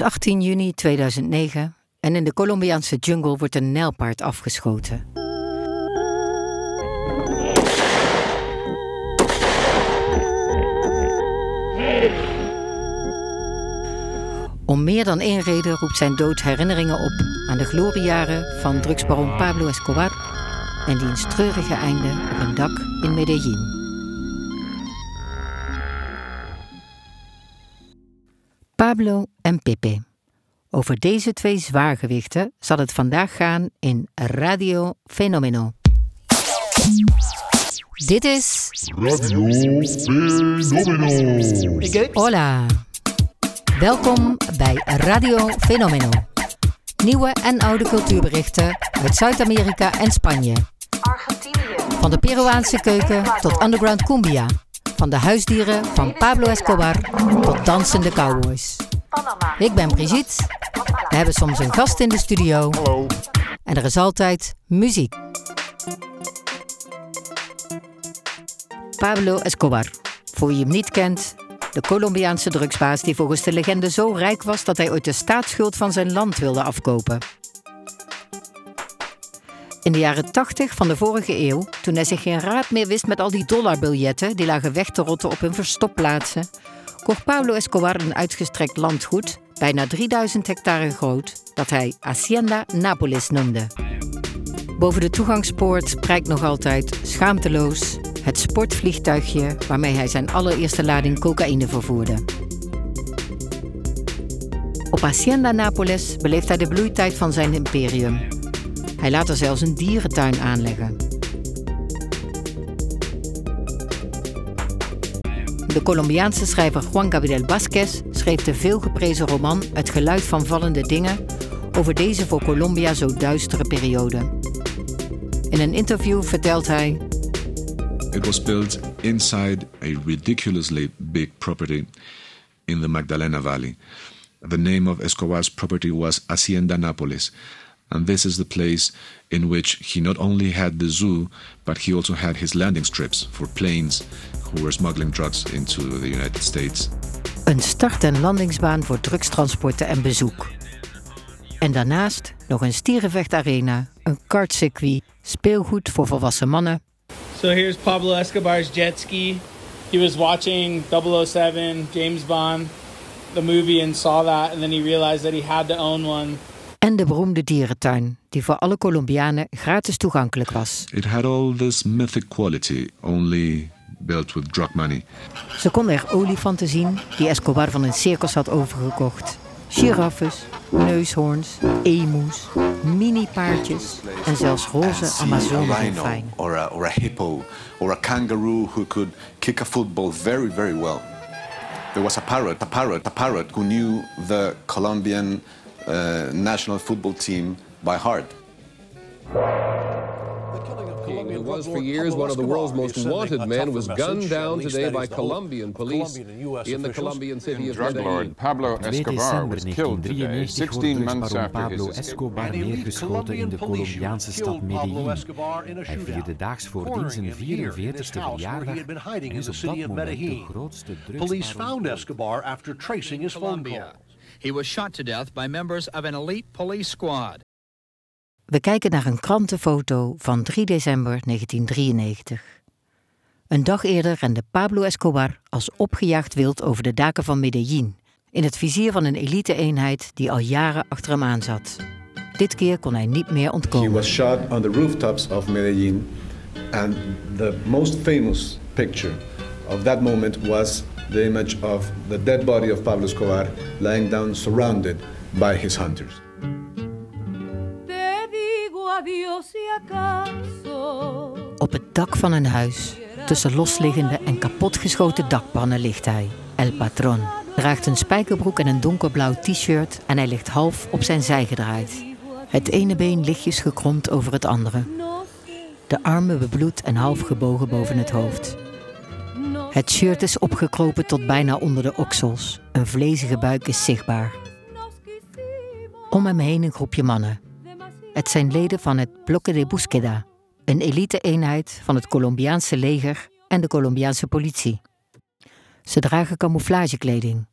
is 18 juni 2009 en in de Colombiaanse jungle wordt een nijlpaard afgeschoten. Om meer dan één reden roept zijn dood herinneringen op aan de gloriejaren van drugsbaron Pablo Escobar en diens treurige einde op een dak in Medellin. Pablo en Pepe. Over deze twee zwaargewichten zal het vandaag gaan in Radio Fenomeno. Dit is Radio Fenomeno. Hola. Welkom bij Radio Fenomeno. Nieuwe en oude cultuurberichten uit Zuid-Amerika en Spanje. Argentinië, Van de Peruaanse keuken tot underground cumbia. Van de huisdieren van Pablo Escobar tot dansende cowboys. Ik ben Brigitte. We hebben soms een gast in de studio. Hallo. En er is altijd muziek. Pablo Escobar. Voor wie hem niet kent, de Colombiaanse drugsbaas die volgens de legende zo rijk was dat hij ooit de staatsschuld van zijn land wilde afkopen. In de jaren 80 van de vorige eeuw, toen hij zich geen raad meer wist met al die dollarbiljetten die lagen weg te rotten op hun verstopplaatsen, kocht Pablo Escobar een uitgestrekt landgoed, bijna 3000 hectare groot, dat hij Hacienda Napolis noemde. Boven de toegangspoort prijkt nog altijd schaamteloos het sportvliegtuigje waarmee hij zijn allereerste lading cocaïne vervoerde. Op Hacienda Napoles beleeft hij de bloeitijd van zijn imperium. Hij laat er zelfs een dierentuin aanleggen. De Colombiaanse schrijver Juan Gabriel Vázquez schreef de veelgeprezen roman Het geluid van vallende dingen over deze voor Colombia zo duistere periode. In een interview vertelt hij It was built inside a ridiculously big property in the Magdalena Valley. The name of Escobar's property was Hacienda Napoles, and this is the place in which he not only had the zoo, but he also had his landing strips for planes who were smuggling drugs into the United States. Een start- en landingsbaan voor drugstransporten en bezoek. En daarnaast nog een stierenvechtarena, een kartcircuit, speelgoed voor volwassen mannen So here's Pablo Escobar's jet ski. He was watching 007, James Bond, the movie, and saw that, and then he realized that he had to own one. En de beroemde dierentuin, die voor alle Colombianen gratis toegankelijk was. It had all this mythic quality, only built with drug money. Ze konden er olifanten zien die Escobar van een circus had overgekocht. Giraffes, neushoorns, emus, mini-paardjes en zelfs roze and see a Amazone-dolfijn. rhino or a, or a hippo or a kangaroo who could kick a football very, very well. There was a parrot, a parrot, a parrot who knew the Colombian uh, national football team by heart. The killing of King who was for years one of the world's most wanted men was gunned down today by Colombian police in the Colombian city of Drug Medellin. lord Pablo Escobar was killed today, 16 months after his escape. Escobar neergeschoten in de Colombiaanse stad Medellin. Hij vierde daags voordien zijn 44ste verjaardag en is op dat moment de grootste Police found Escobar after tracing his phone call. He was shot to death by members of an elite police squad. We kijken naar een krantenfoto van 3 december 1993. Een dag eerder rende Pablo Escobar als opgejaagd wild over de daken van Medellin, in het vizier van een elite-eenheid die al jaren achter hem aan zat. Dit keer kon hij niet meer He ontkomen. was shot on the rooftops of Medellin, and the most famous picture of that moment was the image of the dead body of Pablo Escobar lying down surrounded by his hunters. Op het dak van een huis, tussen losliggende en kapotgeschoten dakpannen ligt hij, El Patron. Draagt een spijkerbroek en een donkerblauw t-shirt en hij ligt half op zijn zij gedraaid. Het ene been lichtjes gekromd over het andere. De armen bebloed en half gebogen boven het hoofd. Het shirt is opgekropen tot bijna onder de oksels. Een vlezige buik is zichtbaar. Om hem heen een groepje mannen. Het zijn leden van het Bloque de Búsqueda, een elite-eenheid van het Colombiaanse leger en de Colombiaanse politie. Ze dragen camouflagekleding.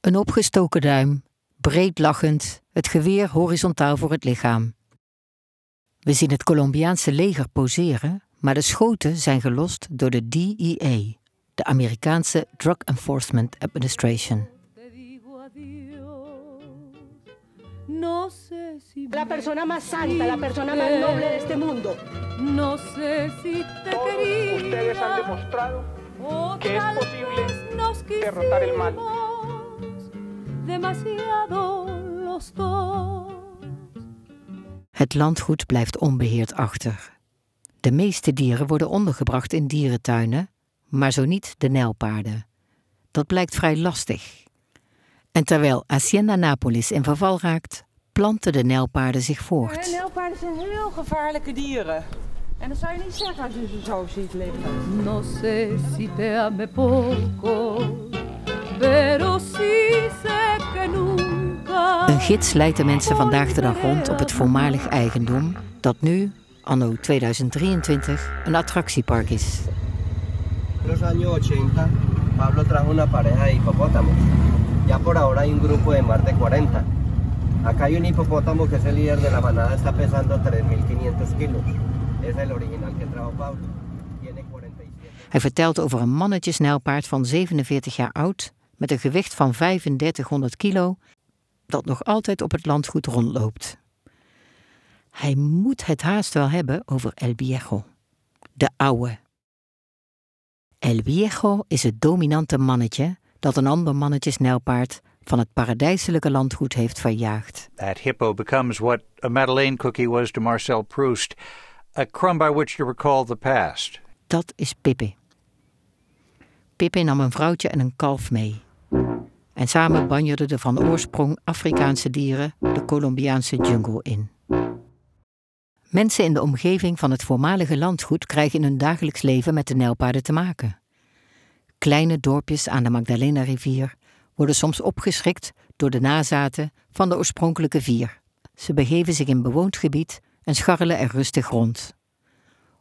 Een opgestoken duim, breed lachend, het geweer horizontaal voor het lichaam. We zien het Colombiaanse leger poseren, maar de schoten zijn gelost door de DEA, de Amerikaanse Drug Enforcement Administration. La persona más santa, la persona más noble de este mundo. No sé si te Todos ustedes han demostrado que es posible derrotar el mal. Demasiado los dos. Het landgoed blijft onbeheerd achter. De meeste dieren worden ondergebracht in dierentuinen, maar zo niet de nijlpaarden. Dat blijkt vrij lastig. En terwijl Hacienda Napolis in verval raakt, planten de nijlpaarden zich voort. Nijlpaarden zijn heel gevaarlijke dieren. En dat zou je niet zeggen als je ze zo ziet liggen. No sé si te ame poco, pero sí sé que nunca. Een gids leidt de mensen vandaag de dag rond op het voormalig eigendom, dat nu, anno 2023, een attractiepark is. los años 80, Pablo trajo una pareja de hipopótamos. Ya por ahora hay un grupo de más de 40. Acá hay un hipopótamo que es el líder de la manada, está pesando 3.500 kilos. Es el original que trajo Pablo. Tiene 47. Hij vertelt over een mannetjesnijlpaard van 47 jaar oud, met een gewicht van 3500 kilo, dat nog altijd op het landgoed rondloopt. Hij moet het haast wel hebben over El Viejo, de ouwe. El Viejo is het dominante mannetje dat een ander mannetjesnijlpaard van het paradijselijke landgoed heeft verjaagd. That hippo becomes what a Madeleine cookie was to Marcel Proust, a crumb by which to recall the past. Dat is Pippi. Pippi nam een vrouwtje en een kalf mee. En samen banjerden de van oorsprong Afrikaanse dieren de Colombiaanse jungle in. Mensen in de omgeving van het voormalige landgoed krijgen in hun dagelijks leven met de nijlpaarden te maken. Kleine dorpjes aan de Magdalena-rivier worden soms opgeschrikt door de nazaten van de oorspronkelijke vier. Ze begeven zich in bewoond gebied en scharrelen er rustig rond.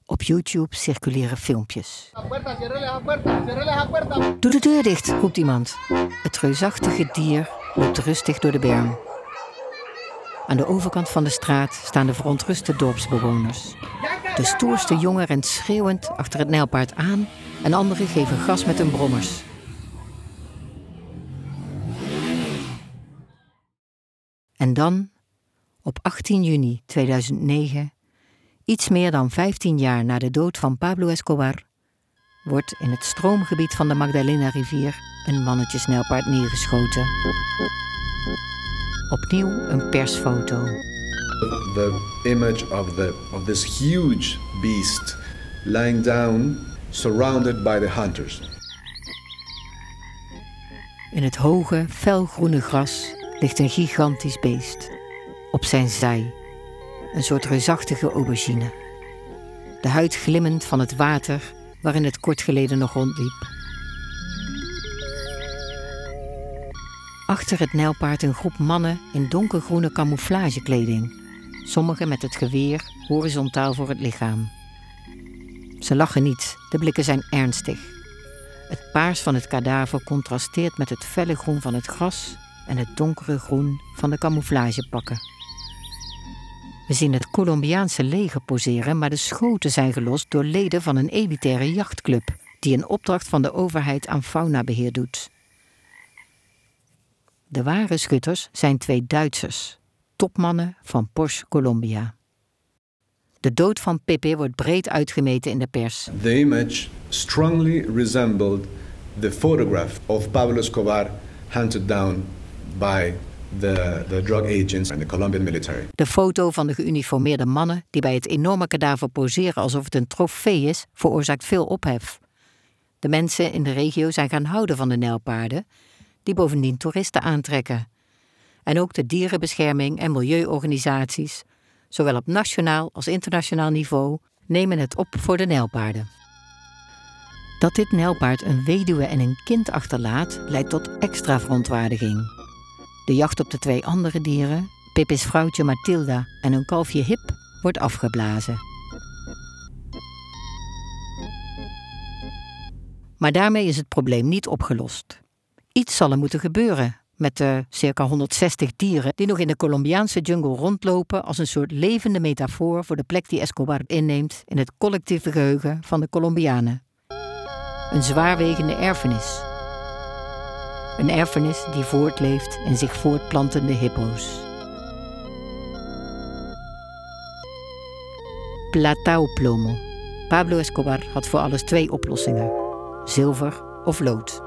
Op YouTube circuleren filmpjes. Doe de deur dicht, roept iemand. Het reusachtige dier loopt rustig door de berm. Aan de overkant van de straat staan de verontruste dorpsbewoners. De stoerste jongen rent schreeuwend achter het nijlpaard aan en anderen geven gas met hun brommers. En dan, op 18 juni 2009, iets meer dan 15 jaar na de dood van Pablo Escobar, wordt in het stroomgebied van de Magdalena-rivier een mannetjesnijlpaard neergeschoten. Opnieuw een persfoto. The image of, the, of this huge beast lying down, surrounded by the hunters. In het hoge, felgroene gras ligt een gigantisch beest. Op zijn zij, een soort reusachtige aubergine. De huid glimmend van het water waarin het kort geleden nog rondliep. Achter het nijlpaard een groep mannen in donkergroene camouflagekleding. Sommigen met het geweer horizontaal voor het lichaam. Ze lachen niet, de blikken zijn ernstig. Het paars van het kadaver contrasteert met het felle groen van het gras en het donkere groen van de camouflagepakken. We zien het Colombiaanse leger poseren, maar de schoten zijn gelost door leden van een elitaire jachtclub die een opdracht van de overheid aan faunabeheer doet. De ware schutters zijn twee Duitsers, topmannen van Porsche Colombia. De dood van Pepe wordt breed uitgemeten in de pers. The image strongly resembled the photograph of Pablo Escobar hunted down by the, the drug agents and the Colombian military. De foto van de geuniformeerde mannen die bij het enorme kadaver poseren alsof het een trofee is, veroorzaakt veel ophef. De mensen in de regio zijn gaan houden van de nijlpaarden, die bovendien toeristen aantrekken. En ook de dierenbescherming en milieuorganisaties, zowel op nationaal als internationaal niveau, nemen het op voor de nijlpaarden. Dat dit nijlpaard een weduwe en een kind achterlaat, leidt tot extra verontwaardiging. De jacht op de twee andere dieren, Pippi's vrouwtje Mathilda en hun kalfje Hip, wordt afgeblazen. Maar daarmee is het probleem niet opgelost. Iets zal er moeten gebeuren, met de circa 160 dieren die nog in de Colombiaanse jungle rondlopen als een soort levende metafoor voor de plek die Escobar inneemt in het collectieve geheugen van de Colombianen. Een zwaarwegende erfenis. Een erfenis die voortleeft in zich voortplantende hippo's. Plata plomo. Pablo Escobar had voor alles twee oplossingen: zilver of lood.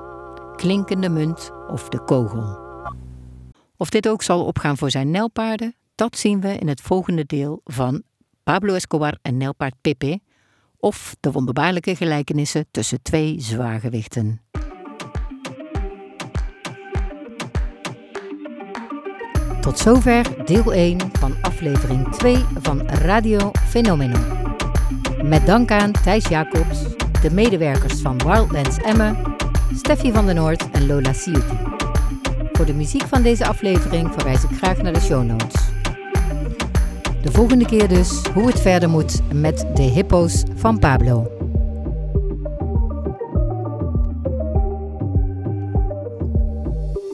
Klinkende munt of de kogel. Of dit ook zal opgaan voor zijn nijlpaarden, dat zien we in het volgende deel van Pablo Escobar en nijlpaard Pepe, of de wonderbaarlijke gelijkenissen tussen twee zwaargewichten. Tot zover deel 1 van aflevering 2 van Radio Fenomeno. Met dank aan Thijs Jacobs, de medewerkers van Wildlands Emmen, Steffi van den Noord en Lola Siuti. Voor de muziek van deze aflevering verwijs ik graag naar de show notes. De volgende keer dus hoe het verder moet met de hippo's van Pablo.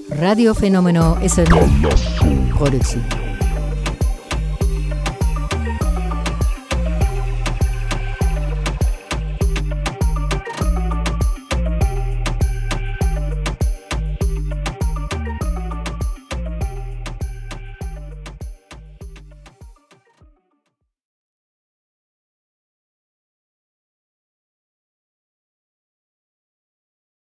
Radio Fenomeno is een productie.